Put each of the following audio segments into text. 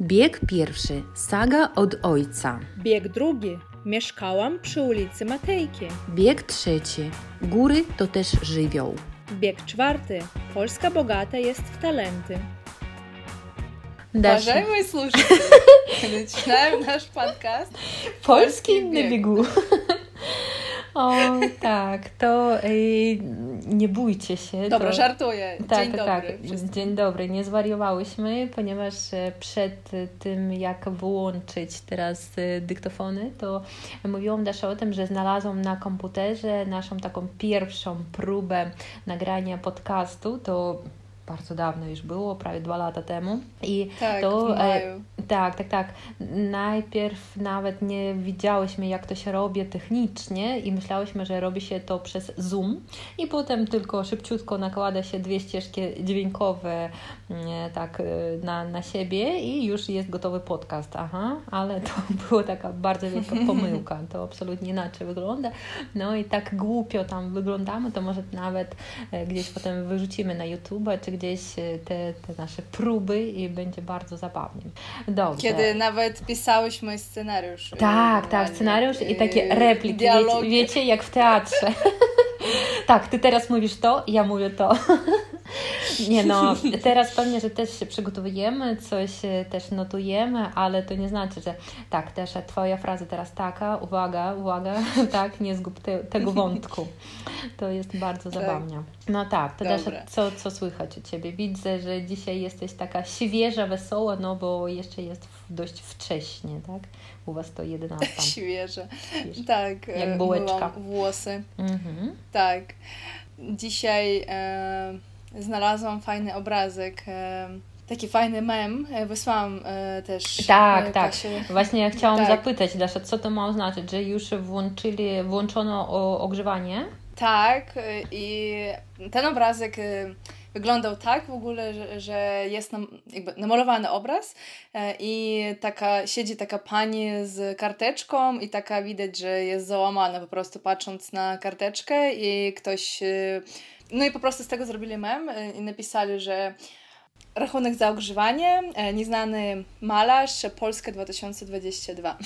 Bieg pierwszy. Saga od ojca. Bieg drugi. Mieszkałam przy ulicy Matejki. Bieg trzeci. Góry to też żywioł. Bieg czwarty. Polska bogata jest w talenty. Dasz Уважаемые слушатели, начинаем наш подкаст. Polski Polski na bieg. O, tak, to y, nie bójcie się. Dobra, to... żartuję. Tak, Dzień tak, dobry. tak. Dzień dobry. Nie zwariowałyśmy, ponieważ e, przed tym, jak wyłączyć teraz e, dyktofony, to mówiłam Dasze o tym, że znalazłam na komputerze naszą taką pierwszą próbę nagrania podcastu. To bardzo dawno już było, prawie dwa lata temu. I Tak, to, w e, tak, tak, tak. Najpierw nawet nie widziałyśmy, jak to się robi technicznie i myślałyśmy, że robi się to przez Zoom i potem tylko szybciutko nakłada się dwie ścieżki dźwiękowe mm, tak e, na, na siebie i już jest gotowy podcast. Aha, ale to była taka bardzo wielka pomyłka. To absolutnie inaczej wygląda. No i tak głupio tam wyglądamy, to może nawet e, gdzieś potem wyrzucimy na YouTube, czy gdzieś e, te, te nasze próby i będzie bardzo zabawnie. Dobrze. Kiedy nawet pisałyśmy scenariusz. Tak, e, tak, normalnie, scenariusz i e, takie repliki, wiecie, wiecie, jak w teatrze. tak, ty teraz mówisz to, ja mówię to. Nie no, teraz pewnie, że też się przygotowujemy, coś e, też notujemy, ale to nie znaczy, że tak, też twoja fraza teraz taka, uwaga, uwaga, tak, nie zgub te, tego wątku. To jest bardzo Tak. zabawnie. No tak, to też co, co słychać u Ciebie? Widzę, że dzisiaj jesteś taka świeża, wesoła, no bo jeszcze jest dość wcześnie, tak? U Was to 11. Świeże. Świeże. Tak. Jak e, bułeczka. myłam włosy. Mhm. Tak. Dzisiaj e, znalazłam fajny obrazek. Taki fajny mem. E, wysłałam e, też Tak, e, tak. Kasie. Właśnie ja chciałam Tak. zapytać, Dasza, co to ma oznaczać, że już włączyli, włączono ogrzewanie? Tak, i ten obrazek wyglądał tak w ogóle, że, że jest nam, jakby namalowany obraz i taka, siedzi taka pani z karteczką i taka widać, że jest załamana po prostu patrząc na karteczkę i ktoś, no i po prostu z tego zrobili mem y, i napisali, że rachunek za ogrzewanie, e, nieznany malarz, Polska 2022.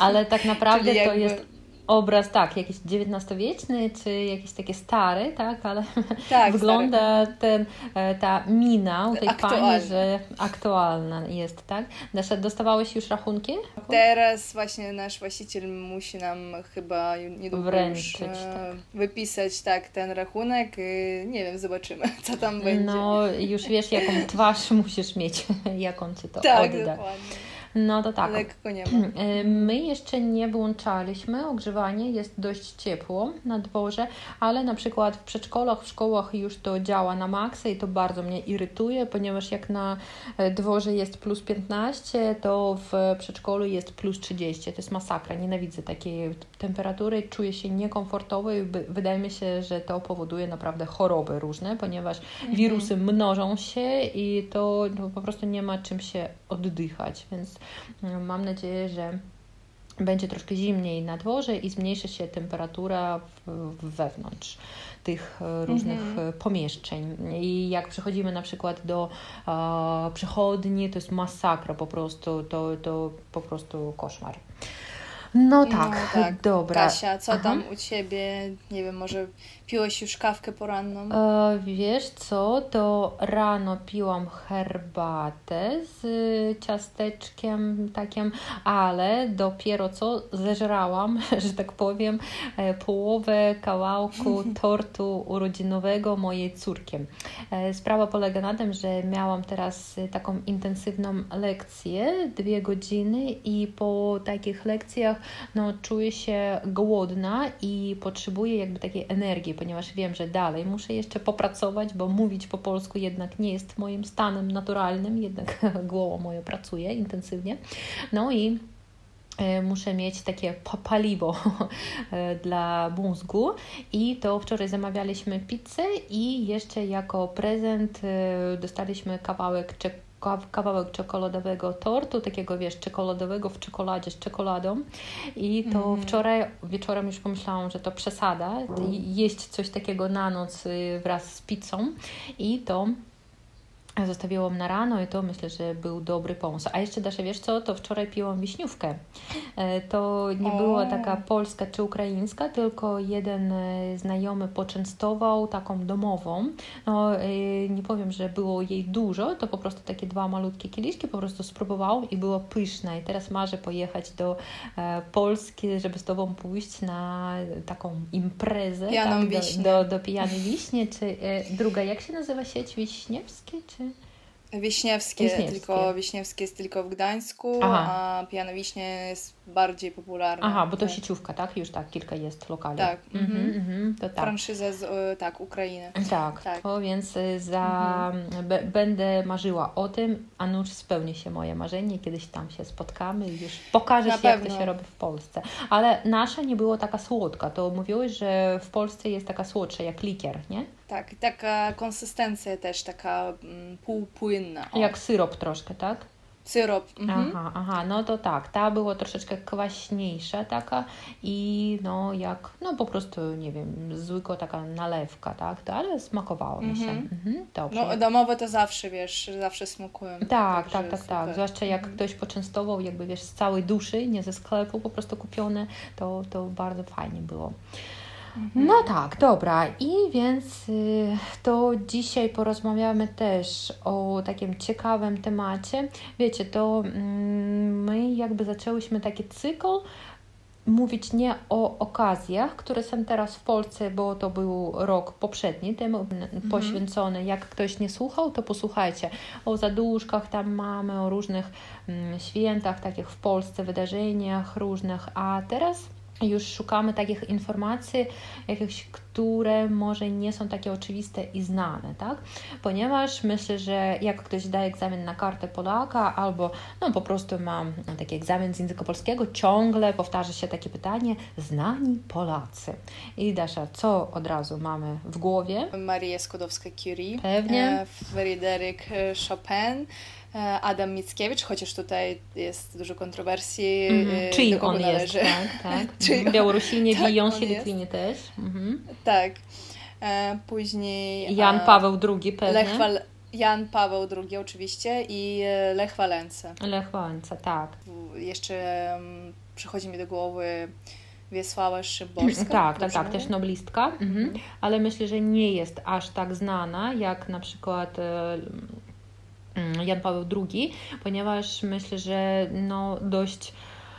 Ale tak naprawdę Czyli to jakby- jest obraz, tak, jakiś XIX-wieczny, czy jakiś taki stary, tak, ale Tak, wygląda ten, e, ta mina u tej Aktualny. pani, że aktualna jest, tak? Dasza, dostawałeś już rachunki? Teraz właśnie nasz właściciel musi nam chyba niedługo Wręczyć, już, e, tak. wypisać tak ten rachunek. i Nie wiem, zobaczymy, co tam będzie. No, już wiesz, jaką twarz musisz mieć, jak on ci to tak, odda. dokładnie. No to tak. Lekko nie ma. E, My jeszcze nie włączaliśmy ogrzewanie, jest dość ciepło na dworze, ale na przykład w przedszkolach, w szkołach już to działa na maksa i to bardzo mnie irytuje, ponieważ jak na e, dworze jest plus 15, to w przedszkolu jest plus 30. To jest masakra, nienawidzę takiej temperatury, czuję się niekomfortowo i wydaje mi się, że to powoduje naprawdę choroby różne, ponieważ wirusy mnożą się i to po prostu nie ma czym się oddychać, więc mm, mam nadzieję, że będzie troszkę zimniej na dworze i zmniejszy się temperatura wewnątrz tych e, różnych Mhm. e, pomieszczeń. I jak przychodzimy na przykład do e, przychodni, to jest masakra po prostu, to, to po prostu koszmar. No tak, no, tak. dobra. Kasia, co Aha. tam u Ciebie? Nie wiem, może piłeś już kawkę poranną? E, wiesz co, to rano piłam herbatę z y, ciasteczkiem takim, ale dopiero co zeżrałam, że tak powiem, e, połowę kawałku tortu urodzinowego mojej córki. E, Sprawa polega na tym, że miałam teraz y, taką intensywną lekcję, dwie godziny i po takich lekcjach no, czuję się głodna i potrzebuję jakby takiej energii, ponieważ wiem, że dalej muszę jeszcze popracować, bo mówić po polsku jednak nie jest moim stanem naturalnym, jednak głowa moja pracuje intensywnie. No i e, muszę mieć takie pa- paliwo e, dla mózgu i to wczoraj zamawialiśmy pizzę i jeszcze jako prezent e, dostaliśmy kawałek czek kawałek czekoladowego tortu, takiego wiesz, czekoladowego w czekoladzie z czekoladą i to Mhm. wczoraj wieczorem już pomyślałam, że to przesada, jeść coś takiego na noc y, wraz z pizzą i to zostawiłam na rano i to myślę, że był dobry pomysł. A jeszcze Dasza, wiesz co, to wczoraj piłam wiśniówkę. E, to nie była taka polska czy ukraińska, tylko jeden e, znajomy poczęstował taką domową. No, e, nie powiem, że było jej dużo, to po prostu takie dwa malutkie kieliszki po prostu spróbowałam i było pyszne. I teraz marzę pojechać do Polski, żeby z Tobą pójść na taką imprezę. Pijaną tak, do, wiśnię. do, do pijanej wiśnie, czy druga, jak się nazywa sieć Wiśniewskie, czy... Wiśniewskie, Wiśniewskie. tylko Wiśniewskie jest tylko w Gdańsku, Aha. a Pijana Wiśnie jest bardziej popularna. Aha, bo to Tak. sieciówka, tak? Już tak, kilka jest lokali. Tak, Mhm, mhm. mhm, to tak. Franszyza z, e, tak, Ukrainy. Tak, Tak. to więc y, za, be, będę marzyła o tym, a nuż spełni się moje marzenie, kiedyś tam się spotkamy i już pokażesz, Na jak to się robi w Polsce. Ale nasza nie była taka słodka, to mówiłeś, że w Polsce jest taka słodsza jak likier, nie? Tak, taka konsystencja też taka mm, półpłynna. O, Jak syrop troszkę, tak? Syrop. Mhm. Aha, aha, no to tak, ta była troszeczkę kwaśniejsza taka i no jak, no po prostu, nie wiem, zwykła taka nalewka, tak, to, ale smakowało mi się. Mhm. Mhm, dobrze. No domowe to zawsze, wiesz, zawsze smakują. Tak, tak, tak, tak. Zwłaszcza jak Mhm. ktoś poczęstował, jakby wiesz, z całej duszy, nie ze sklepu po prostu kupione, to, to bardzo fajnie było. Mhm. No tak, dobra. I więc y, to dzisiaj porozmawiamy też o takim ciekawym temacie. Wiecie, to mm, my jakby zaczęłyśmy taki cykl mówić nie o okazjach, które są teraz w Polsce, bo to był rok poprzedni temu poświęcony. Jak ktoś nie słuchał, to posłuchajcie o zaduszkach, tam mamy, o różnych mm, świętach, takich w Polsce, wydarzeniach różnych, a teraz już szukamy takich informacji, jakichś, które może nie są takie oczywiste i znane, tak? Ponieważ myślę, że jak ktoś da egzamin na kartę Polaka albo no, po prostu ma taki egzamin z języka polskiego, ciągle powtarza się takie pytanie, znani Polacy. I Dasza, co od razu mamy w głowie? Maria Skłodowska-Curie, Pewnie. e, Fryderyk Chopin, Adam Mickiewicz, chociaż tutaj jest dużo kontrowersji, Mhm. e, do Czyj kogo on jest, należy. tak, tak. Czyj Mhm. on- Białorusini, tak, Bijąsi, on jest. Litwinie też. Mhm. Tak. E, później Jan e, Paweł II pewnie. Lech Wal- Jan Paweł II oczywiście i e, Lech Wałęsa. Lech Wałęsa, tak. Jeszcze mm, przychodzi mi do głowy Wiesława Szymborska. Tak, tak, tak, też noblistka, mhm. ale myślę, że nie jest aż tak znana jak na przykład e, Jan Paweł II, ponieważ myślę, że no dość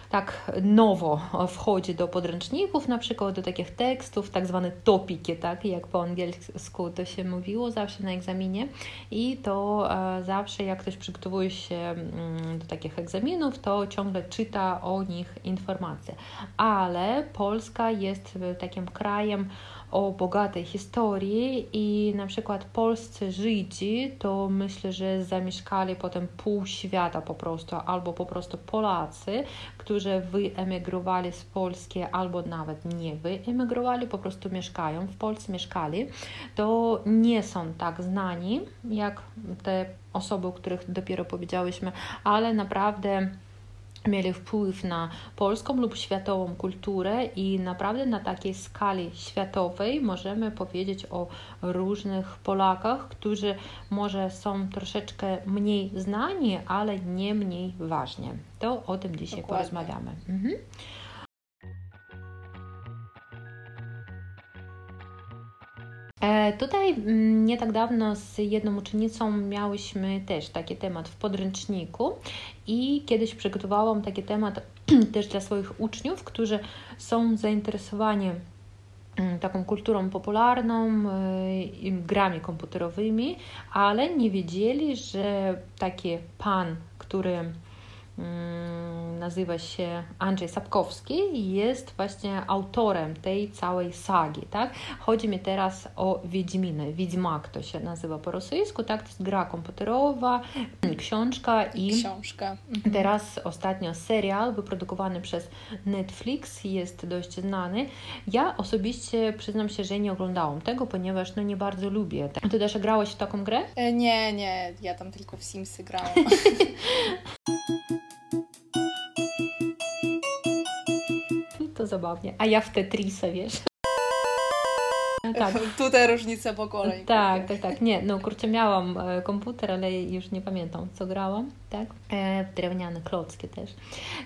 tak nowo wchodzi do podręczników, na przykład do takich tekstów, tak zwane topiki, tak, jak po angielsku to się mówiło zawsze na egzaminie i to e, zawsze jak ktoś przygotowuje się mm, do takich egzaminów, to ciągle czyta o nich informacje. Ale Polska jest takim krajem o bogatej historii i na przykład polscy Żydzi to myślę, że zamieszkali potem pół świata po prostu, albo po prostu Polacy, którzy wyemigrowali z Polski, albo nawet nie wyemigrowali, po prostu mieszkają w Polsce, mieszkali, to nie są tak znani jak te osoby, o których dopiero powiedziałyśmy, ale naprawdę mieli wpływ na polską lub światową kulturę i naprawdę na takiej skali światowej możemy powiedzieć o różnych Polakach, którzy może są troszeczkę mniej znani, ale nie mniej ważni. To o tym dzisiaj Dokładnie. porozmawiamy. Mhm. Tutaj mm, nie tak dawno z jedną uczennicą miałyśmy też taki temat w podręczniku i kiedyś przygotowałam taki temat też dla swoich uczniów, którzy są zainteresowani mm, taką kulturą popularną, i grami komputerowymi, ale nie wiedzieli, że taki pan, który nazywa się Andrzej Sapkowski jest właśnie autorem tej całej sagi, tak? Chodzi mi teraz o Wiedźminę. Wiedźmak to się nazywa po rosyjsku, tak? To jest gra komputerowa, książka i Książka. Teraz ostatnio serial wyprodukowany przez Netflix jest dość znany. Ja osobiście przyznam się, że nie oglądałam tego, ponieważ no nie bardzo lubię. Ty też grałaś w taką grę? E, Nie, nie, ja tam tylko w Simsy grałam. To zabawnie. A ja w Tetrisa, wiesz? Tak. Tutaj różnica pokoleń. Tak, tak, tak. Nie, no kurczę, miałam e, komputer, ale już nie pamiętam, co grałam, tak? E, drewniane klocki też.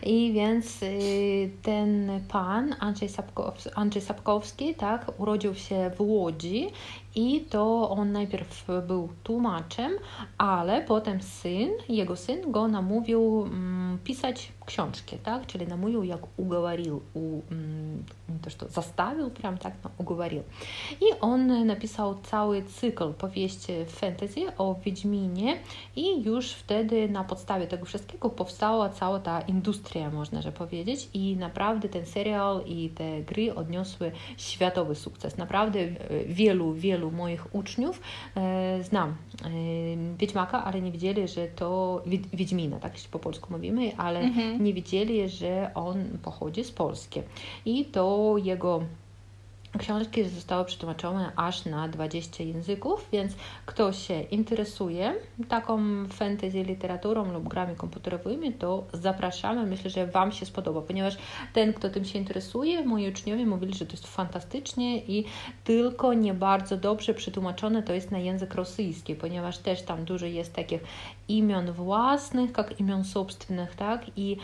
I więc y, ten pan, Andrzej, Sapkowski, Andrzej Sapkowski, tak, urodził się w Łodzi i to on najpierw był tłumaczem, ale potem syn, jego syn go namówił mm, pisać książki, tak? Czyli namówił, jak uговорил, u, mm, to, что zastawił, прям tak, no, uговорил. I on napisał cały cykl powieści fantasy o Wiedźminie i już wtedy na podstawie tego wszystkiego powstała cała ta industria, można że powiedzieć i naprawdę ten serial i te gry odniosły światowy sukces. Naprawdę wielu, wielu moich uczniów e, znam e, Wiedźmaka, ale nie wiedzieli, że to Wiedźmina, tak po polsku mówimy, ale mhm. nie wiedzieli, że on pochodzi z Polski. I to jego Książki zostały przetłumaczone aż na 20 języków, więc kto się interesuje taką fantasy literaturą lub grami komputerowymi, to zapraszamy. Myślę, że Wam się spodoba, ponieważ ten, kto tym się interesuje, moi uczniowie mówili, że to jest fantastycznie i tylko nie bardzo dobrze przetłumaczone to jest na język rosyjski, ponieważ też tam dużo jest takich imion własnych, jak imion собственnych, tak? I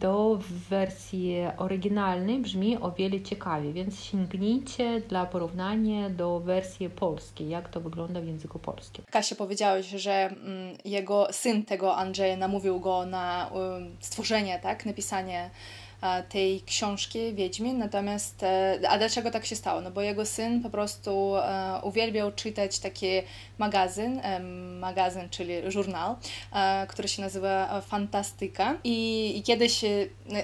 to w wersji oryginalnej brzmi o wiele ciekawiej, więc sięgnijcie dla porównania do wersji polskiej, jak to wygląda w języku polskim. Kasia, powiedziałeś, że mm, jego syn tego Andrzeja namówił go na stworzenie, tak? Napisanie tej książki Wiedźmin, natomiast e, a dlaczego tak się stało? No bo jego syn po prostu e, uwielbiał czytać taki magazyn, magazyn, czyli żurnal, e, który się nazywa Fantastyka i, kiedyś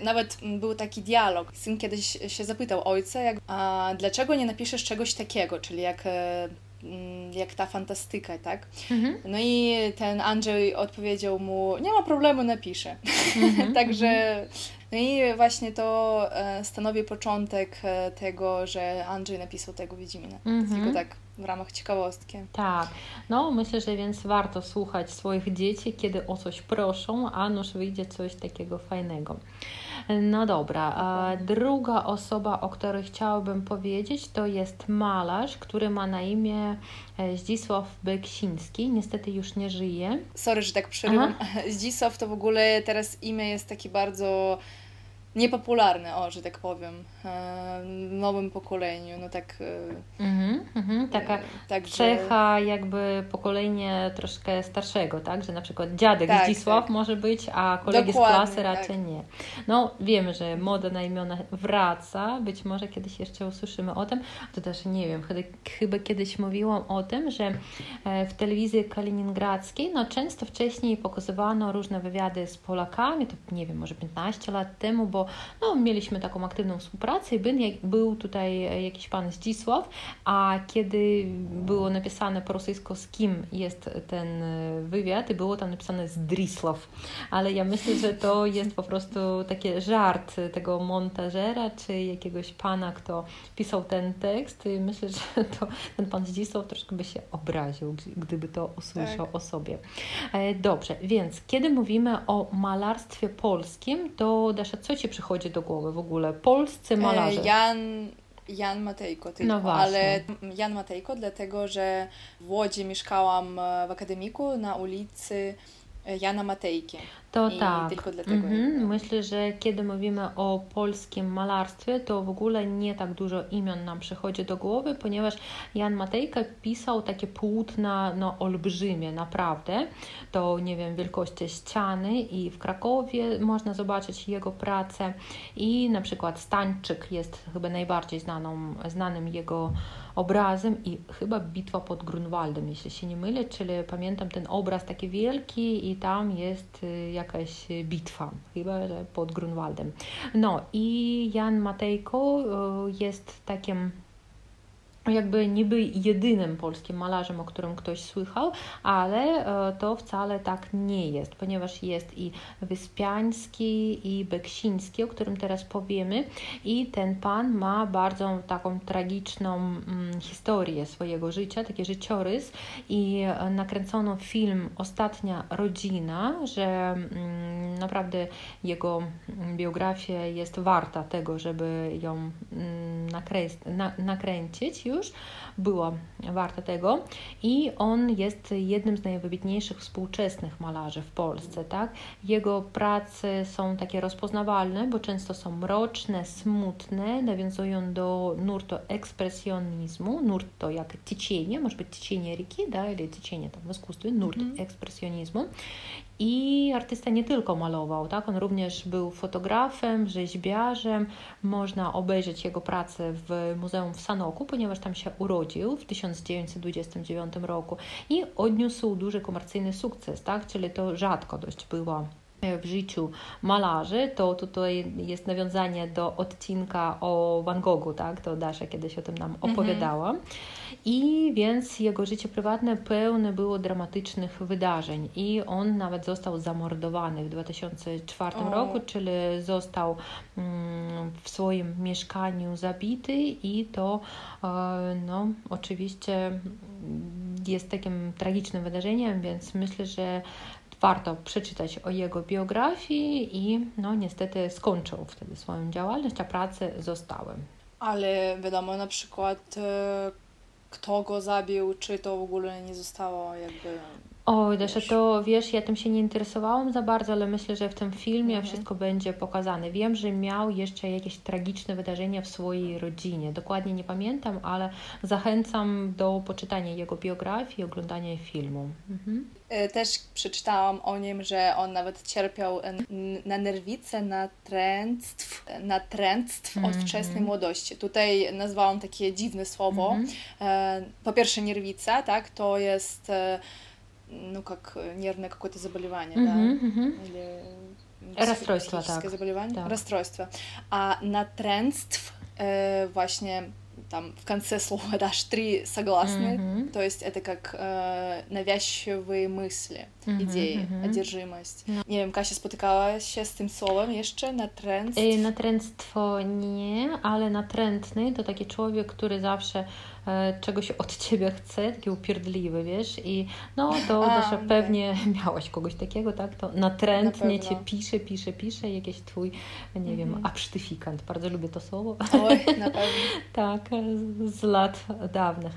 nawet był taki dialog. Syn kiedyś się zapytał ojca, jak, a dlaczego nie napiszesz czegoś takiego, czyli jak jak ta fantastyka, tak? Mhm. No i ten Andrzej odpowiedział mu, nie ma problemu, napiszę. Mhm. Także mhm. No i właśnie to e, stanowi początek e, tego, że Andrzej napisał tego Wiedźmina. Mm-hmm. Tylko tak w ramach ciekawostki. Tak, no myślę, że więc warto słuchać swoich dzieci, kiedy o coś proszą, a nuż wyjdzie coś takiego fajnego. No dobra, druga osoba, o której chciałabym powiedzieć, to jest malarz, który ma na imię e, Zdzisław Beksiński. Niestety już nie żyje. Sorry, że tak przerywam. Zdzisław to w ogóle teraz imię jest takie bardzo niepopularne, o, że tak powiem, e, w nowym pokoleniu, no tak... Mm -hmm, taka tak, cecha jakby pokolenie troszkę starszego, tak, że na przykład dziadek tak, Zdzisław tak. może być, a kolegi Dokładnie, z klasy tak. raczej nie. No wiemy, że moda na imiona wraca, być może kiedyś jeszcze usłyszymy o tym, to też nie wiem, chyba, kiedyś mówiłam o tym, że e, w telewizji kaliningradzkiej, no często wcześniej pokazywano różne wywiady z Polakami, to nie wiem, może 15 lat temu, bo no, mieliśmy taką aktywną współpracę i był, tutaj jakiś pan Zdzisław, a kiedy było napisane po rosyjsku z kim jest ten wywiad, było tam napisane Zdrisław, ale ja myślę, że to jest po prostu taki żart tego montażera, czy jakiegoś pana, kto pisał ten tekst i myślę, że to, ten pan Zdzisław troszkę by się obraził, gdyby to usłyszał tak. o sobie. E, dobrze, więc kiedy mówimy o malarstwie polskim, to Dasza, co Ci przychodzi do głowy w ogóle? Polscy e, malarze. Jan, Jan Matejko tylko, no ale Jan Matejko, dlatego że w Łodzi mieszkałam e, w akademiku na ulicy Jana Matejki. To I tak. Tylko dlatego. Mhm. Myślę, że kiedy mówimy o polskim malarstwie, to w ogóle nie tak dużo imion nam przychodzi do głowy, ponieważ Jan Matejka pisał takie płótna no, olbrzymie, naprawdę. To nie wiem, wielkości ściany i w Krakowie można zobaczyć jego pracę i na przykład Stańczyk jest chyba najbardziej znaną, znanym jego obrazem i chyba bitwa pod Grunwaldem, jeśli się nie mylę, czyli pamiętam ten obraz taki wielki i tam jest y, jakaś bitwa, chyba że pod Grunwaldem. No i Jan Matejko y, jest takim jakby niby jedynym polskim malarzem, o którym ktoś słychał, ale e, to wcale tak nie jest, ponieważ jest i Wyspiański, i Beksiński, o którym teraz powiemy, i ten pan ma bardzo taką tragiczną mm, historię swojego życia, taki życiorys, i e, nakręcono film Ostatnia rodzina, że mm, naprawdę jego biografia jest warta tego, żeby ją mm, nakrę- na, nakręcić już, było warte tego i on jest jednym z najwybitniejszych współczesnych malarzy w Polsce, tak? Jego prace są takie rozpoznawalne, bo często są mroczne, smutne, nawiązują do nurtu ekspresjonizmu, nurt to jak течение, może być течение реки, да, или течение tam w искусстве, nurt mm -hmm. i artysta nie tylko malował, tak? on również był fotografem, rzeźbiarzem. Można obejrzeć jego pracę w Muzeum w Sanoku, ponieważ tam się urodził w 1929 roku i odniósł duży komercyjny sukces, tak? czyli to rzadko dość było w życiu malarzy, to tutaj jest nawiązanie do odcinka o Van Goghu, tak? To Dasza kiedyś o tym nam mhm. opowiadała. I więc jego życie prywatne pełne było dramatycznych wydarzeń i on nawet został zamordowany w 2004 o. roku, czyli został mm, w swoim mieszkaniu zabity i to e, no, oczywiście jest takim tragicznym wydarzeniem, więc myślę, że warto przeczytać o jego biografii i no niestety skończył wtedy swoją działalność, a prace zostały. Ale wiadomo na przykład e, kto go zabił, czy to w ogóle nie zostało jakby Oj, Desza, to wiesz, ja tym się nie interesowałam za bardzo, ale myślę, że w tym filmie mhm. wszystko będzie pokazane. Wiem, że miał jeszcze jakieś tragiczne wydarzenia w swojej rodzinie. Dokładnie nie pamiętam, ale zachęcam do poczytania jego biografii i oglądania filmu. Mhm. E, też przeczytałam o nim, że on nawet cierpiał na nerwice, na tręctw, na tręctw od mhm. wczesnej młodości. Tutaj nazwałam takie dziwne słowo. Mhm. E, po pierwsze nerwica, tak, to jest e, ну, как нервное какое-то заболевание, mm-hmm, да, mm-hmm. или расстройство, так. заболевание, так. расстройство. А на тренств э, właśnie там в конце слова дашь три согласные, mm-hmm. то есть это как э, навязчивые мысли, mm-hmm, idei, mm-hmm. одержимоść. No. Nie wiem, Kasia spotykała się z tym słowem jeszcze, natręctwo? Natręctwo nie, ale natrętny to taki człowiek, który zawsze E, czegoś od ciebie chce, taki upierdliwy, wiesz, i no to A, Dasza, okay. pewnie miałaś kogoś takiego, tak, to natrętnie na cię pisze, pisze, pisze, jakiś twój, nie wiem, mhm. absztyfikant, bardzo lubię to słowo. Oj, na pewno. tak, z lat dawnych.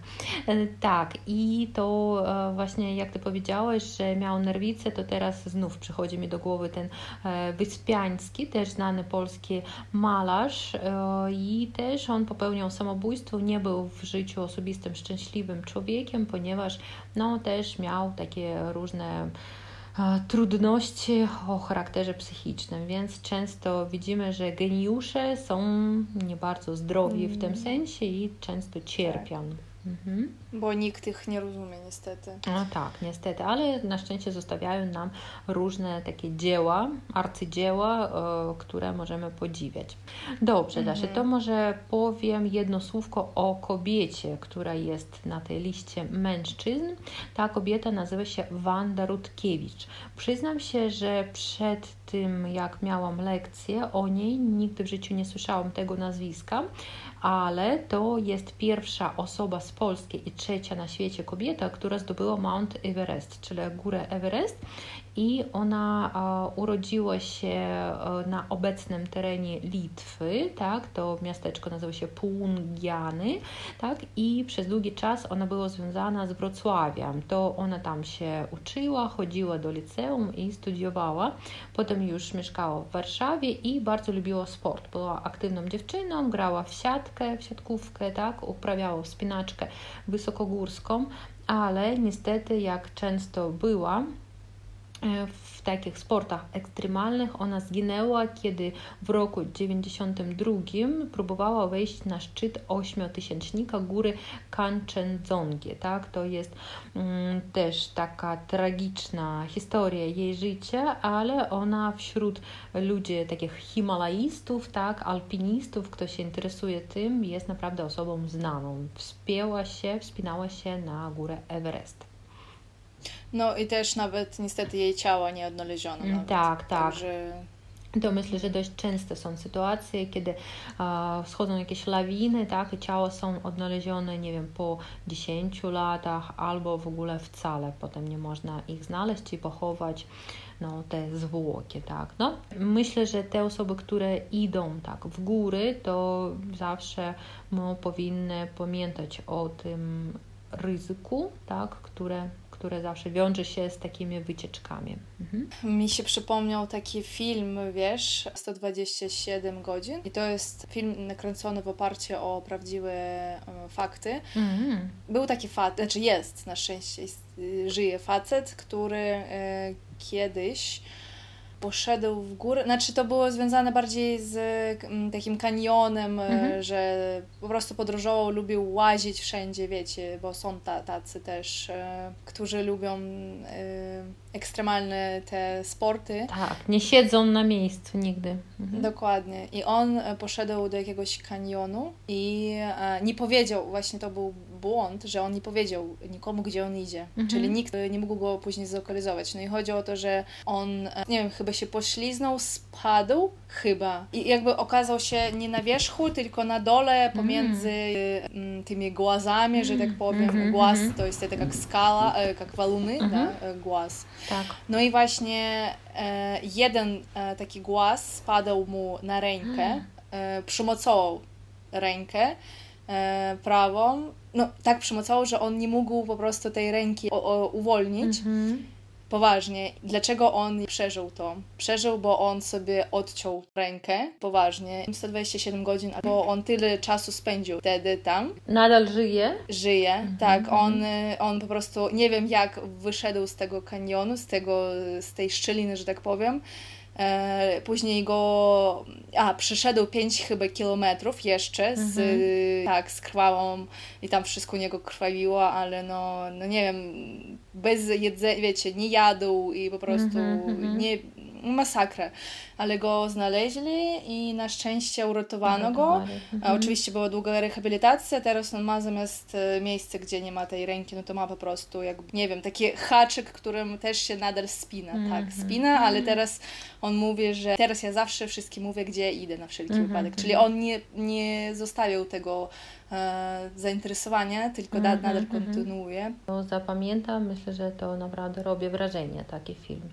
E, tak, i to e, właśnie jak ty powiedziałeś, że miał nerwicę, to teraz znów przychodzi mi do głowy ten Wyspiański, też znany polski malarz i też on popełniał samobójstwo, nie był w życiu osobistym szczęśliwym człowiekiem, ponieważ no, też miał takie różne e, trudności o charakterze psychicznym, więc często widzimy, że geniusze są nie bardzo zdrowi w tym mm. sensie i często cierpią. Mhm. Bo nikt ich nie rozumie, niestety. No tak, niestety, ale na szczęście zostawiają nam różne takie dzieła, arcydzieła, e, które możemy podziwiać. Dobrze, mhm. Dasze, to może powiem jedno słówko o kobiecie, która jest na tej liście mężczyzn. Ta kobieta nazywa się Wanda Rutkiewicz. Przyznam się, że przed tym, jak miałam lekcję o niej, nigdy w życiu nie słyszałam tego nazwiska ale to jest pierwsza osoba z Polski i trzecia na świecie kobieta, która zdobyła Mount Everest, czyli górę Everest i ona urodziła się na obecnym terenie Litwy, tak, to miasteczko nazywa się Pungiany, tak, i przez długi czas ona była związana z Wrocławiem, to ona tam się uczyła, chodziła do liceum i studiowała, potem już mieszkała w Warszawie i bardzo lubiła sport, była aktywną dziewczyną, grała w siatkę, w siatkówkę, tak, uprawiała wspinaczkę wysokogórską, ale niestety jak często była, w takich sportach ekstremalnych. Ona zginęła, kiedy w roku 92 próbowała wejść na szczyt ośmiotysięcznika góry Kanchenjungi. Tak? To jest mm, też taka tragiczna historia jej życia, ale ona wśród ludzi takich himalaistów, tak, alpinistów, kto się interesuje tym, jest naprawdę osobą znaną. Wspięła się, wspinała się na górę Everest. No i też nawet niestety jej ciała nie odnaleziono. Nawet. Tak, tak. Także... To myślę, że dość częste są sytuacje, kiedy uh, schodzą jakieś lawiny, tak, i ciała są odnalezione, nie wiem, po 10 latach, albo w ogóle wcale potem nie można ich znaleźć i pochować. no, te zwłoki, tak, no. Myślę, że te osoby, które idą tak w góry, to zawsze no, powinny pamiętać o tym ryzyku, tak, które które zawsze wiąże się z takimi wycieczkami. Mhm. Mi się przypomniał taki film, wiesz, 127 godzin i to jest film nakręcony w oparciu o prawdziwe e, fakty. Mhm. Był taki facet, znaczy jest, na szczęście żyje facet, który e, kiedyś poszedł w górę, znaczy to było związane bardziej z mm, takim kanionem, e, mhm. że po prostu podróżował, lubił łazić wszędzie, wiecie, bo są ta, tacy też, e, którzy lubią e, ekstremalne te sporty. Tak, nie siedzą na miejscu nigdy. Mhm. Dokładnie. I on poszedł do jakiegoś kanionu i nie powiedział, właśnie to był błąd, że on nie powiedział nikomu, gdzie on idzie. Mhm. Czyli nikt nie mógł go później zlokalizować. No i chodzi o to, że on, nie wiem, chyba się pośliznął, spadł chyba. I jakby okazał się nie na wierzchu, tylko na dole pomiędzy mm. tymi głazami, że tak powiem. Mm-hmm, Głaz to jest tak jak skala, jak waluny, da? głaz. Tak. No i właśnie e, jeden e, taki głaz spadał mu na rękę, mm. e, przymocował rękę e, prawą, no tak przymocował, że on nie mógł po prostu tej ręki o, o, uwolnić. Mm-hmm poważnie. Dlaczego on przeżył to? Przeżył, bo on sobie odciął rękę, poważnie, 127 godzin, bo on tyle czasu spędził wtedy tam. Nadal żyje? Żyje, mhm, tak. Mhm. On, on po prostu, nie wiem jak wyszedł z tego kanionu, z, tego, z tej szczeliny, że tak powiem. E, później go, a przeszedł 5 chyba kilometrów jeszcze z, mhm. tak, z krwawą i tam wszystko niego krwawiło, ale no, no nie wiem, bez jedzenia, wiecie, nie jadł i po prostu mhm, nie, masakrę, ale go znaleźli i na szczęście uratowano go. Mhm. Oczywiście była długa rehabilitacja, teraz on ma zamiast e, miejsca, gdzie nie ma tej ręki, no to ma po prostu jakby, nie wiem, taki haczyk, którym też się nadal spina, tak, mhm. spina, ale teraz on mówi, że teraz ja zawsze wszystkim mówię, gdzie idę na wszelki mhm. wypadek, czyli on nie, nie zostawił tego e, zainteresowania, tylko mm -hmm, nadal kontynuuje. To zapamiętam, myślę, że to naprawdę robi wrażenie, taki film.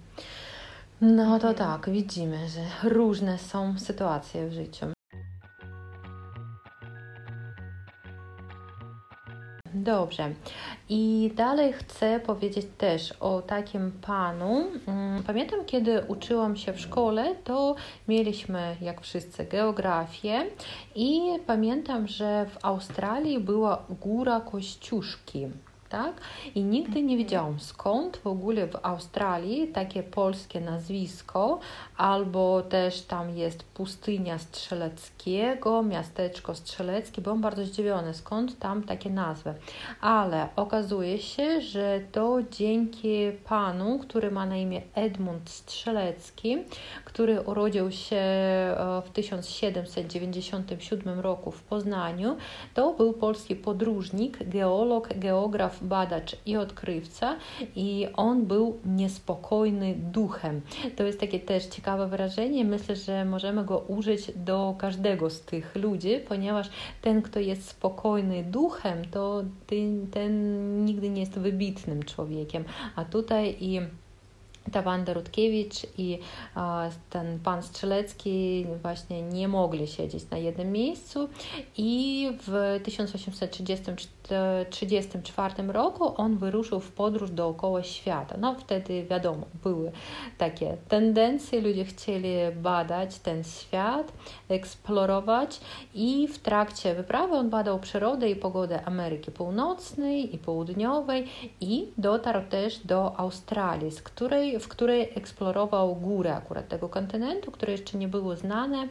No to tak, widzimy, że różne są sytuacje w życiu. Dobrze. I dalej chcę powiedzieć też o takim panu. Mm, pamiętam, kiedy uczyłam się w szkole, to mieliśmy, jak wszyscy, geografię i pamiętam, że w Australii była góra Kościuszki tak? I nigdy nie wiedziałam skąd w ogóle w Australii takie polskie nazwisko, albo też tam jest pustynia Strzeleckiego, miasteczko Strzeleckie. Byłam bardzo zdziwiona, skąd tam takie nazwy. Ale okazuje się, że to dzięki panu, który ma na imię Edmund Strzelecki, który urodził się e, w 1797 roku w Poznaniu, to był polski podróżnik, geolog, geograf, badacz i odkrywca i on był niespokojny duchem. To jest takie też ciekawe wyrażenie. Myślę, że możemy go użyć do każdego z tych ludzi, ponieważ ten, kto jest spokojny duchem, to ten, ten nigdy nie jest wybitnym człowiekiem. A tutaj i ta Wanda Rutkiewicz i ten pan Strzelecki właśnie nie mogli siedzieć na jednym miejscu i w 1834 roku on wyruszył w podróż dookoła świata. No wtedy wiadomo, były takie tendencje, ludzie chcieli badać ten świat, eksplorować i w trakcie wyprawy on badał przyrodę i pogodę Ameryki Północnej i Południowej i dotarł też do Australii, z której w której eksplorował górę akurat tego kontynentu, które jeszcze nie było znane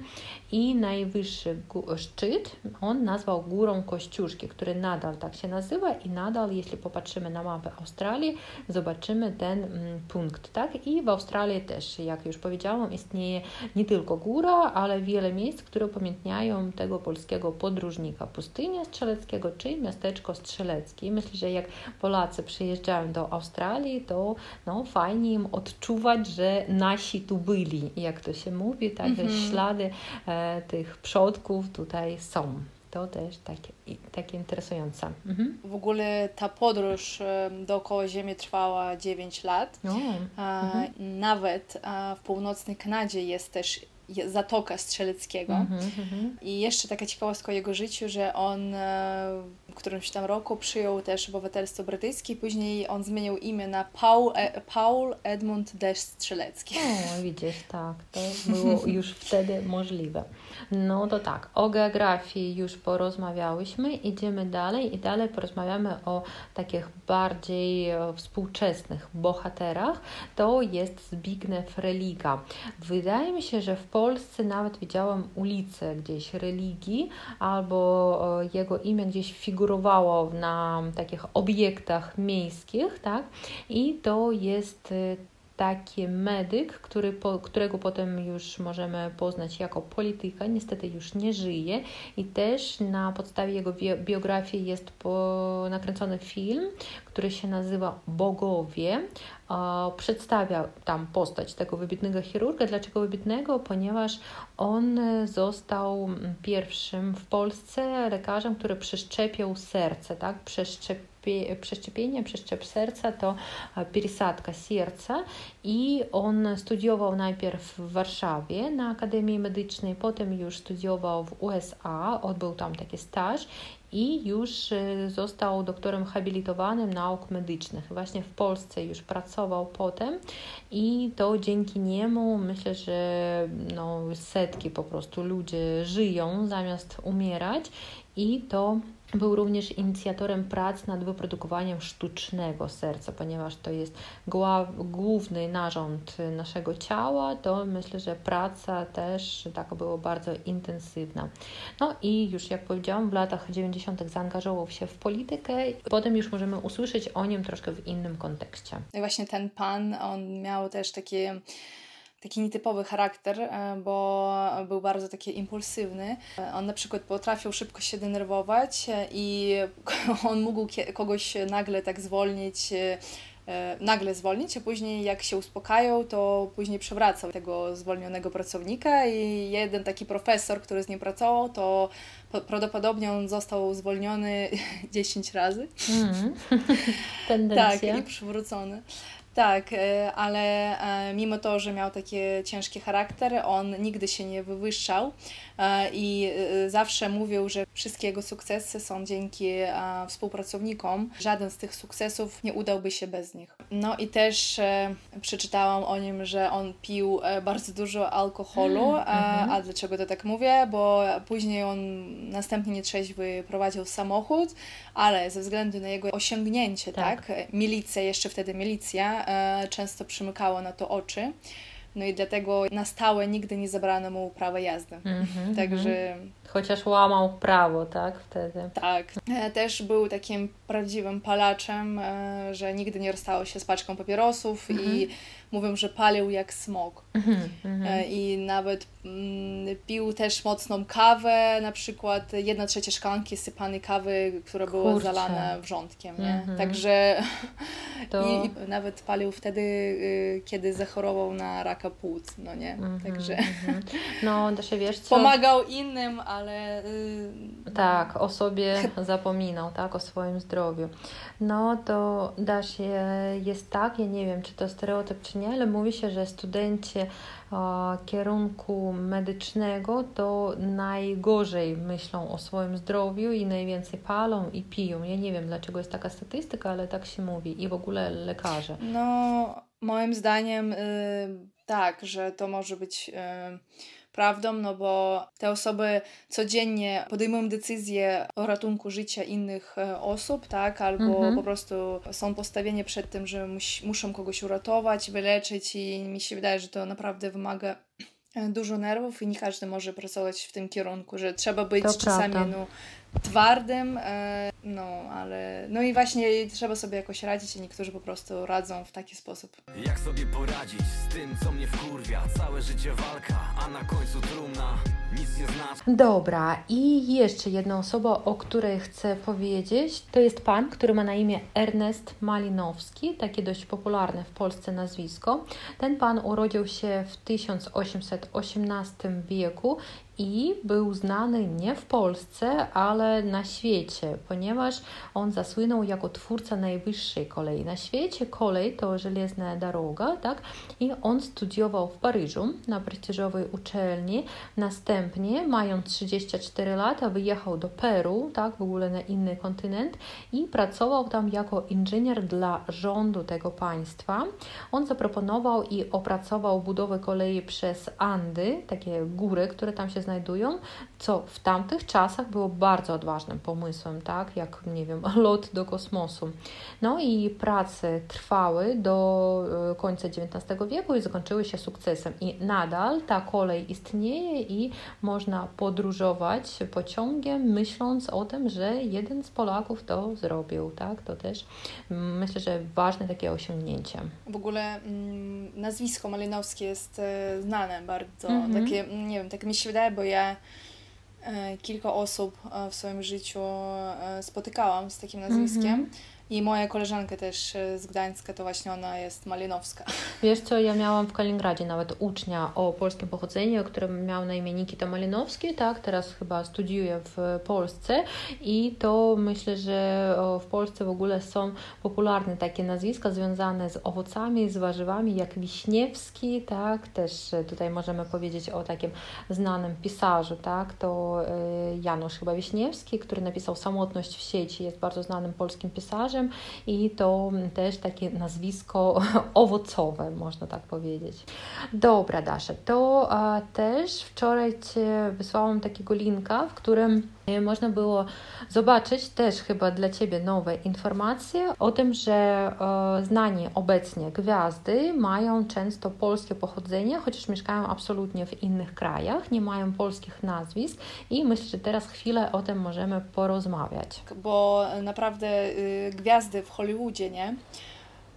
i najwyższy szczyt on nazwał górą Kościuszki, który nadal tak się nazywa i nadal, jeśli popatrzymy na mapę Australii, zobaczymy ten mm, punkt, tak? I w Australii też, jak już powiedziałam, istnieje nie tylko góra, ale wiele miejsc, które upamiętniają tego polskiego podróżnika pustynia strzeleckiego czy miasteczko strzeleckie. Myślę, że jak Polacy przyjeżdżają do Australii, to no, fajnie im odczuwać, że nasi tu byli, jak to się mówi, tak, że mhm. ślady e, tych przodków tutaj są. To też takie, takie interesujące. Mhm. W ogóle ta podróż dookoła Ziemi trwała 9 lat. O, mhm. Nawet w północnej Kanadzie jest też Zatoka Strzeleckiego. Mm -hmm. I jeszcze taka ciekawostka o jego życiu, że on e, którymś tam roku przyjął też obywatelstwo brytyjskie, później on zmienił imię na Paul, e, Paul Edmund Deszcz Strzelecki. O, widzisz, tak, to było już wtedy możliwe. No to tak, o geografii już porozmawiałyśmy, idziemy dalej i dalej porozmawiamy o takich bardziej e, współczesnych bohaterach. To jest Zbigniew Religa. Wydaje mi się, że w Polsce nawet widziałam ulicę gdzieś religii, albo e, jego imię gdzieś figurowało na takich obiektach miejskich, tak? I to jest e, taki medyk, który, po, którego potem już możemy poznać jako polityka, niestety już nie żyje i też na podstawie jego biografii jest po, nakręcony film, który się nazywa Bogowie. Przedstawia tam postać tego wybitnego chirurga. Dlaczego wybitnego? Ponieważ on został pierwszym w Polsce lekarzem, który przeszczepiał serce, tak? Przeszczepił przeszczepienie, przeszczep serca to пересадка serca i on studiował najpierw w Warszawie na Akademii Medycznej, potem już studiował w USA, odbył tam taki staż i już y, został doktorem habilitowanym nauk medycznych. Właśnie w Polsce już pracował potem i to dzięki niemu myślę, że no, setki po prostu ludzie żyją zamiast umierać i to był również inicjatorem prac nad wyprodukowaniem sztucznego serca, ponieważ to jest główny narząd naszego ciała, to myślę, że praca też taka była bardzo intensywna. No i już jak powiedziałam, w latach 90. zaangażował się w politykę, potem już możemy usłyszeć o nim troszkę w innym kontekście. I właśnie ten pan, on miał też takie taki nietypowy charakter, e, bo był bardzo taki impulsywny. E, on na przykład potrafił szybko się denerwować e, i on mógł kogoś nagle tak zwolnić nagle zwolnić, a później jak się uspokajał, to później przewracał tego zwolnionego pracownika i jeden taki profesor, który z nim pracował, to prawdopodobnie on został zwolniony 10 razy. Mm. tak, i przywrócony. Tak, e, ale e, mimo to, że miał taki ciężki charakter, on nigdy się nie wywyższał i zawsze mówił, że wszystkie jego sukcesy są dzięki współpracownikom. Żaden z tych sukcesów nie udałby się bez nich. No i też przeczytałam o nim, że on pił bardzo dużo alkoholu. A mhm. dlaczego to tak mówię? Bo później on następnie nietrzeźwy prowadził samochód, ale ze względu na jego osiągnięcie, tak, tak milicja, jeszcze wtedy milicja, E, często przymykało na to oczy. No i dlatego na stałe nigdy nie zabrano mu prawa jazdy. Mm -hmm, Także. Chociaż łamał prawo, tak? Wtedy. Tak. E, też był takim prawdziwym palaczem, e, że nigdy nie rozstało się z paczką papierosów -hmm. i mhm mówią, że palił jak smog. Mm -hmm. I nawet mm, pił też mocną kawę, na przykład jedna trzecia szklanki sypanej kawy, która Kurczę. była zalana wrzątkiem. Nie? -hmm. Także to... I, I, nawet palił wtedy, y, kiedy zachorował na raka płuc, no nie? -hmm. Także no, da się wiesz co? Pomagał innym, ale... Y, tak, o sobie zapominał, tak, o swoim zdrowiu. No to da się, jest tak, ja nie wiem, czy to stereotyp, czy nie, ale mówi się, że studenci o, kierunku medycznego to najgorzej myślą o swoim zdrowiu i najwięcej palą i piją. Ja nie wiem, dlaczego jest taka statystyka, ale tak się mówi i w ogóle lekarze. No, moim zdaniem y, tak, że to może być... Y, prawdą, no bo te osoby codziennie podejmują decyzje o ratunku życia innych e, osób, tak, albo mhm. po prostu są postawieni przed tym, że mus, muszą kogoś uratować, wyleczyć i mi się wydaje, że to naprawdę wymaga e, dużo nerwów i nie każdy może pracować w tym kierunku, że trzeba być to czasami no, twardym, e, no ale no i właśnie trzeba sobie jakoś radzić i niektórzy po prostu radzą w taki sposób. Jak sobie poradzić z tym, co mnie wkurwia, całe życie walka, a na końcu trumna nic nie znaczy. Dobra, i jeszcze jedna osoba, o której chcę powiedzieć, to jest pan, który ma na imię Ernest Malinowski, takie dość popularne w Polsce nazwisko. Ten pan urodził się w 1818 wieku i był znany nie w Polsce, ale na świecie, ponieważ on zasłynął jako twórca najwyższej kolei na świecie. Kolej to żelazna droga, tak? I on studiował w Paryżu na prestiżowej uczelni. Następnie, mając 34 lata, wyjechał do Peru, tak? W ogóle na inny kontynent i pracował tam jako inżynier dla rządu tego państwa. On zaproponował i opracował budowę kolei przez Andy, takie góry, które tam się znajdują, co w tamtych czasach było bardzo odważnym pomysłem, tak, jak, nie wiem, lot do kosmosu. No i prace trwały do e, końca XIX wieku i zakończyły się sukcesem. I nadal ta kolej istnieje i można podróżować pociągiem, myśląc o tym, że jeden z Polaków to zrobił, tak, to też mm, myślę, że ważne takie osiągnięcie. W ogóle mm, nazwisko Malinowskie jest e, znane bardzo, mm -hmm. takie, nie wiem, tak mi się wydaje, bo ja e, kilka osób e, w swoim życiu e, spotykałam z takim nazwiskiem. Mm -hmm. I moja koleżanka też e, z Gdańska, to właśnie ona jest Malinowska. Wiesz co, ja miałam w Kaliningradzie nawet ucznia o polskim pochodzeniu, który miał na imię Nikita Malinowski, tak, teraz chyba studiuje w Polsce. I to myślę, że w Polsce w ogóle są popularne takie nazwiska związane z owocami, z warzywami, jak Wiśniewski, tak, też tutaj możemy powiedzieć o takim znanym pisarzu, tak, to e, Janusz chyba Wiśniewski, który napisał Samotność w sieci, jest bardzo znanym polskim pisarzem, i to też takie nazwisko owocowe, można tak powiedzieć. Dobra, Dasza, to też wczoraj Cię wysłałam takiego linka, w którym można było zobaczyć też chyba dla Ciebie nowe informacje o tym, że e, znani obecnie gwiazdy mają często polskie pochodzenie, chociaż mieszkają absolutnie w innych krajach, nie mają polskich nazwisk i myślę, że teraz chwilę o tym możemy porozmawiać. Bo naprawdę y, gwiazdy w Hollywoodzie, nie?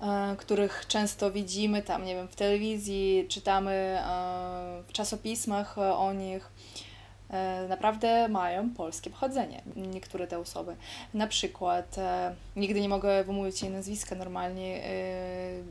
E, których często widzimy tam, nie wiem, w telewizji, czytamy e, w czasopismach o nich, naprawdę mają polskie pochodzenie. Niektóre te osoby. Na przykład, nigdy nie mogę wymówić jej nazwiska normalnie,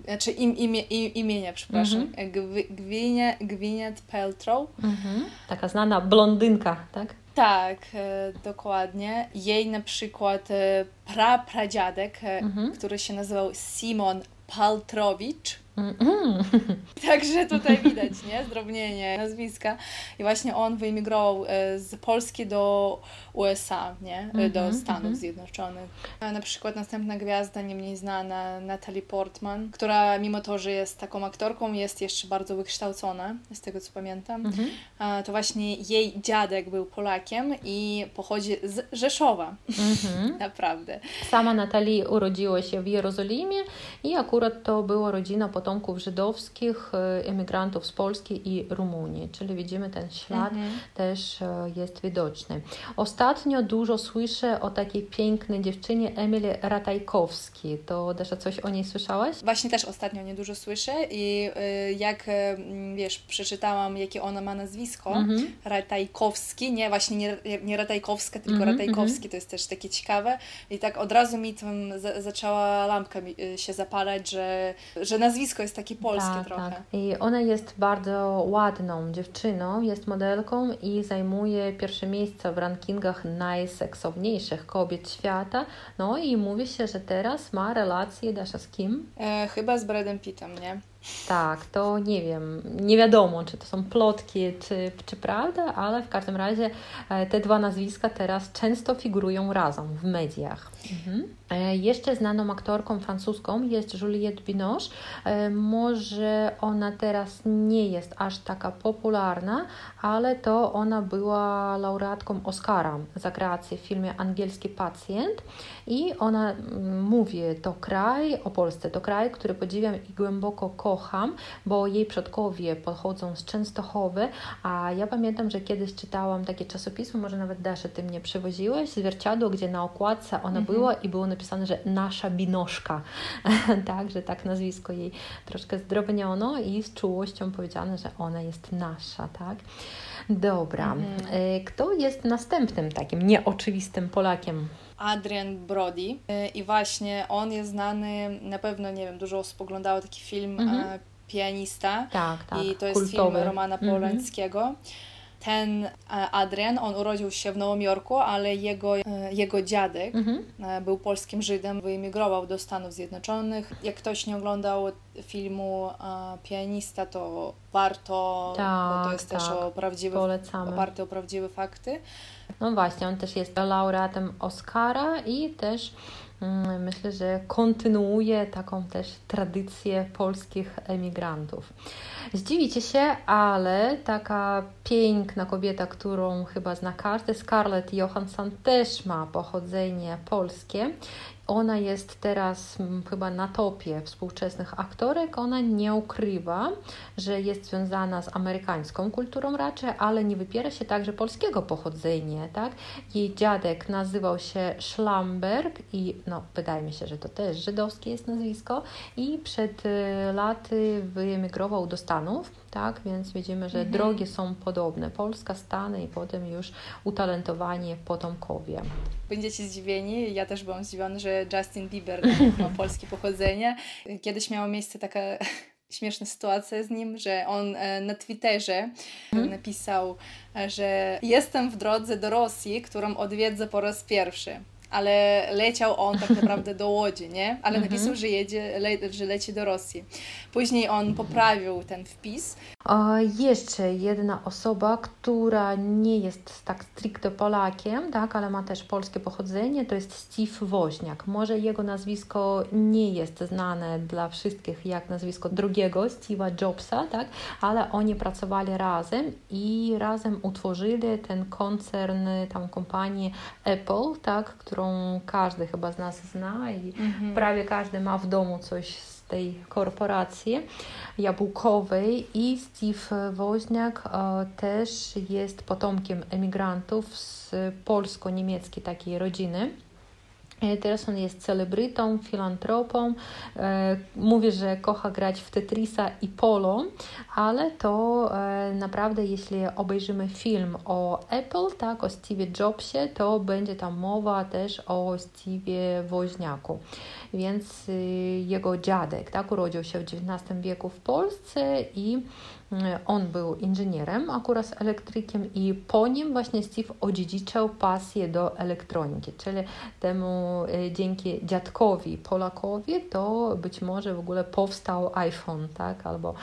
znaczy im, imię, im, imienia, przepraszam, -hmm. Gwinia, Gwiniet Peltrow. -hmm. Taka znana blondynka, tak? Tak, e, dokładnie. Jej na przykład e, prapradziadek, e, mhm. który się nazywał Simon Paltrowicz, Mm-hmm. Także tutaj widać, nie? Zdrobnienie nazwiska. I właśnie on wyemigrował e, z Polski do USA, nie? Mm-hmm, do Stanów mm-hmm. Zjednoczonych. A na przykład następna gwiazda, nie mniej znana, Natalie Portman, która mimo to, że jest taką aktorką, jest jeszcze bardzo wykształcona, z tego co pamiętam. Mhm. To właśnie jej dziadek był Polakiem i pochodzi z Rzeszowa. Mhm. Naprawdę. Sama Natalie urodziła się w Jerozolimie i akurat to była rodzina potem potomków żydowskich, e, emigrantów z Polski i Rumunii, czyli widzimy ten ślad mhm. też e, jest widoczny. Ostatnio dużo słyszę o takiej pięknej dziewczynie Emily Ratajkowskiej. To Dasza coś o niej słyszałaś? Właśnie też ostatnio nie dużo słyszę i e, jak wiesz, przeczytałam jakie ona ma nazwisko, mhm. Ratajkowski, nie właśnie nie, nie Ratajkowska, tylko mhm, Ratajkowski, mhm. to jest też takie ciekawe i tak od razu mi tam zaczęła lampka się zapalać, że, że nazwisko jest takie polskie tak, trochę. Tak. I ona jest bardzo ładną dziewczyną, jest modelką i zajmuje pierwsze miejsce w rankingach najseksowniejszych kobiet świata. No i mówi się, że teraz ma relację Dasza z kim? E, chyba z Bradem Pittem, nie? Tak, to nie wiem, nie wiadomo, czy to są plotki, czy, czy prawda, ale w każdym razie e, te dwa nazwiska teraz często figurują razem w mediach. Mhm. E, jeszcze znaną aktorką francuską jest Juliette Binoche. E, może ona teraz nie jest aż taka popularna, ale to ona była laureatką Oscara za kreację w filmie Angielski Pacjent i ona mówi, to kraj, o Polsce, to kraj, który podziwiam i głęboko kocham bo jej przodkowie pochodzą z Częstochowy, a ja pamiętam, że kiedyś czytałam takie czasopismo, może nawet Dasza, ty mnie przywoziłeś, zwierciadło, gdzie na okładce ona mhm. była i było napisane, że nasza binoszka, tak, że tak nazwisko jej troszkę zdrobniono i z czułością powiedziane, że ona jest nasza, tak. Dobra. Mhm. E, kto jest następnym takim nieoczywistym Polakiem? Adrian Brody e, i właśnie on jest znany, na pewno, nie wiem, dużo osób oglądało taki film mhm. Pianista tak, tak. i to jest Kultowy. film Romana mhm. Polańskiego. Mhm ten e, Adrian, on urodził się w Nowym Jorku, ale jego, e, jego dziadek mhm. E, był polskim Żydem, wyemigrował do Stanów Zjednoczonych. Jak ktoś nie oglądał filmu Pianista, to warto, tak, bo to jest tak. też o prawdziwe, oparte o prawdziwe fakty. No właśnie, on też jest laureatem Oscara i też myślę, że kontynuuje taką też tradycję polskich emigrantów. Zdziwicie się, ale taka piękna kobieta, którą chyba zna każdy, Scarlett Johansson też ma pochodzenie polskie ona jest teraz mm, chyba na topie współczesnych aktorek. Ona nie ukrywa, że jest związana z amerykańską kulturą raczej, ale nie wypiera się także polskiego pochodzenia. Tak? Jej dziadek nazywał się Schlamberg i no, wydaje mi się, że to też żydowskie jest nazwisko i przed y, laty wyemigrował do Stanów tak? Więc widzimy, że mhm. drogi są podobne. Polska, Stany i potem już utalentowani potomkowie. Będziecie zdziwieni, ja też byłam zdziwiona, że Justin Bieber ma polskie pochodzenie. Kiedyś miała miejsce taka śmieszna sytuacja z nim, że on e, na Twitterze mhm. napisał, e, że jestem w drodze do Rosji, którą odwiedzę po raz pierwszy ale leciał on tak naprawdę do Łodzi, nie? Ale mhm. napisał, że jedzie, le, że leci do Rosji. Później on poprawił ten wpis. A jeszcze jedna osoba, która nie jest tak stricte Polakiem, tak, ale ma też polskie pochodzenie, to jest Steve Woźniak. Może jego nazwisko nie jest znane dla wszystkich jak nazwisko drugiego Steve'a Jobsa, tak, ale oni pracowali razem i razem utworzyli ten koncern, tam kompanię Apple, tak, który którą każdy chyba z nas zna i mhm. prawie każdy ma w domu coś z tej korporacji jabłkowej i Steve Woźniak e, też jest potomkiem emigrantów z polsko-niemieckiej takiej rodziny. E, teraz on jest celebrytą, filantropą. E, mówi, że kocha grać w Tetrisa i polo, ale to e, naprawdę, jeśli obejrzymy film o Apple, tak, o Steve Jobsie, to będzie tam mowa też o Steve Woźniaku. Więc y, jego dziadek tak, urodził się w XIX wieku w Polsce i on był inżynierem, akurat elektrykiem i po nim właśnie Steve odziedziczał pasję do elektroniki, czyli temu e, dzięki dziadkowi Polakowi to być może w ogóle powstał iPhone, tak, albo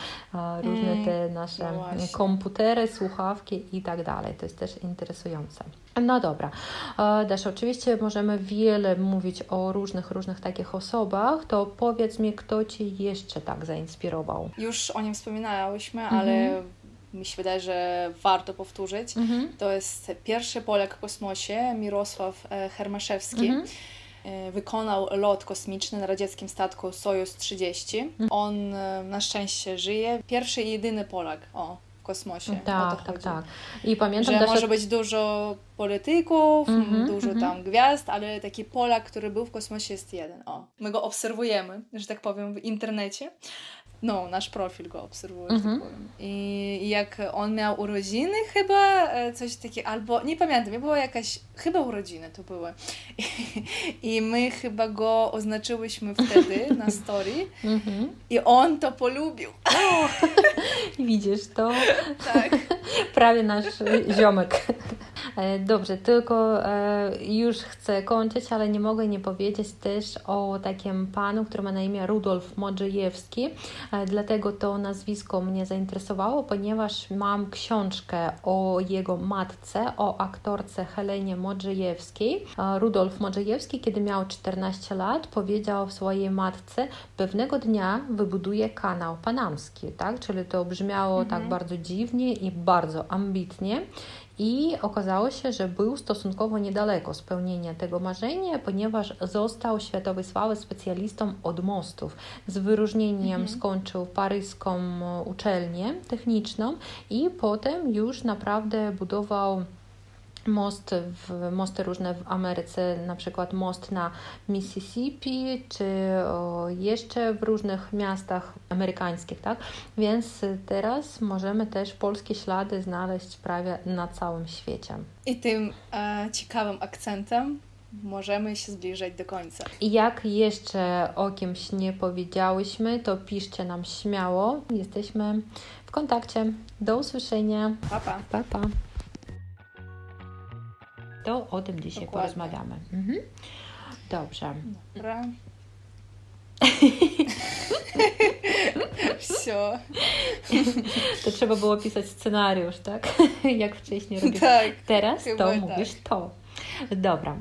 różne mm, te nasze no komputery, słuchawki i tak dalej. To jest też interesujące. No dobra, też oczywiście możemy wiele mówić o różnych, różnych takich osobach, to powiedz mi, kto Cię jeszcze tak zainspirował? Już o nim wspominałyśmy, mhm. ale mi się wydaje, że warto powtórzyć. Mhm. To jest pierwszy Polak w kosmosie, Mirosław e, Hermaszewski. Mhm e, wykonał lot kosmiczny na radzieckim statku Sojus 30. Mhm. On e, na szczęście żyje. Pierwszy i jedyny Polak. O, kosmosie. Tak, tak, tak. I pamiętam że też, może być dużo polityków, mm -hmm, dużo mm -hmm. tam gwiazd, ale taki Polak, który był w kosmosie jest jeden. O, my go obserwujemy, że tak powiem, w internecie. No, nasz profil go obserwuje, mm -hmm. tak mhm. powiem. I, jak on miał urodziny chyba, e, coś takiego, albo, nie pamiętam, było jakaś, chyba urodziny to były. I, i my chyba go oznaczyłyśmy wtedy na story mm -hmm. i on to polubił. O, widzisz to? Tak. Prawie nasz ziomek. E, dobrze, tylko e, już chcę kończyć, ale nie mogę nie powiedzieć też o takim panu, który ma na imię Rudolf Modrzejewski. E, dlatego to nazwisko mnie zainteresowało, ponieważ mam książkę o jego matce, o aktorce Helenie Modrzejewskiej. Rudolf Modrzejewski, kiedy miał 14 lat, powiedział swojej matce, pewnego dnia wybuduje kanał panamski, tak? Czyli to brzmiało tak mhm. tak bardzo dziwnie i bardzo ambitnie. I okazało się, że był stosunkowo niedaleko spełnienia tego marzenia, ponieważ został światowej sławy specjalistą od mostów. Z wyróżnieniem mhm. skończył paryską uczelnię techniczną i potem już naprawdę budował most w, mosty różne w Ameryce, na przykład most na Mississippi, czy o, jeszcze w różnych miastach amerykańskich, tak? Więc teraz możemy też polskie ślady znaleźć prawie na całym świecie. I tym e, ciekawym akcentem możemy się zbliżać do końca. I jak jeszcze o kimś nie powiedziałyśmy, to piszcie nam śmiało. Jesteśmy w kontakcie. Do usłyszenia. Pa, pa. pa, pa to o tym dzisiaj Dokładnie. porozmawiamy. Mhm. Dobrze. Dobra. Все. To trzeba było pisać scenariusz, tak? Jak wcześniej robisz. Tak, Teraz to mówisz tak. to. Dobra.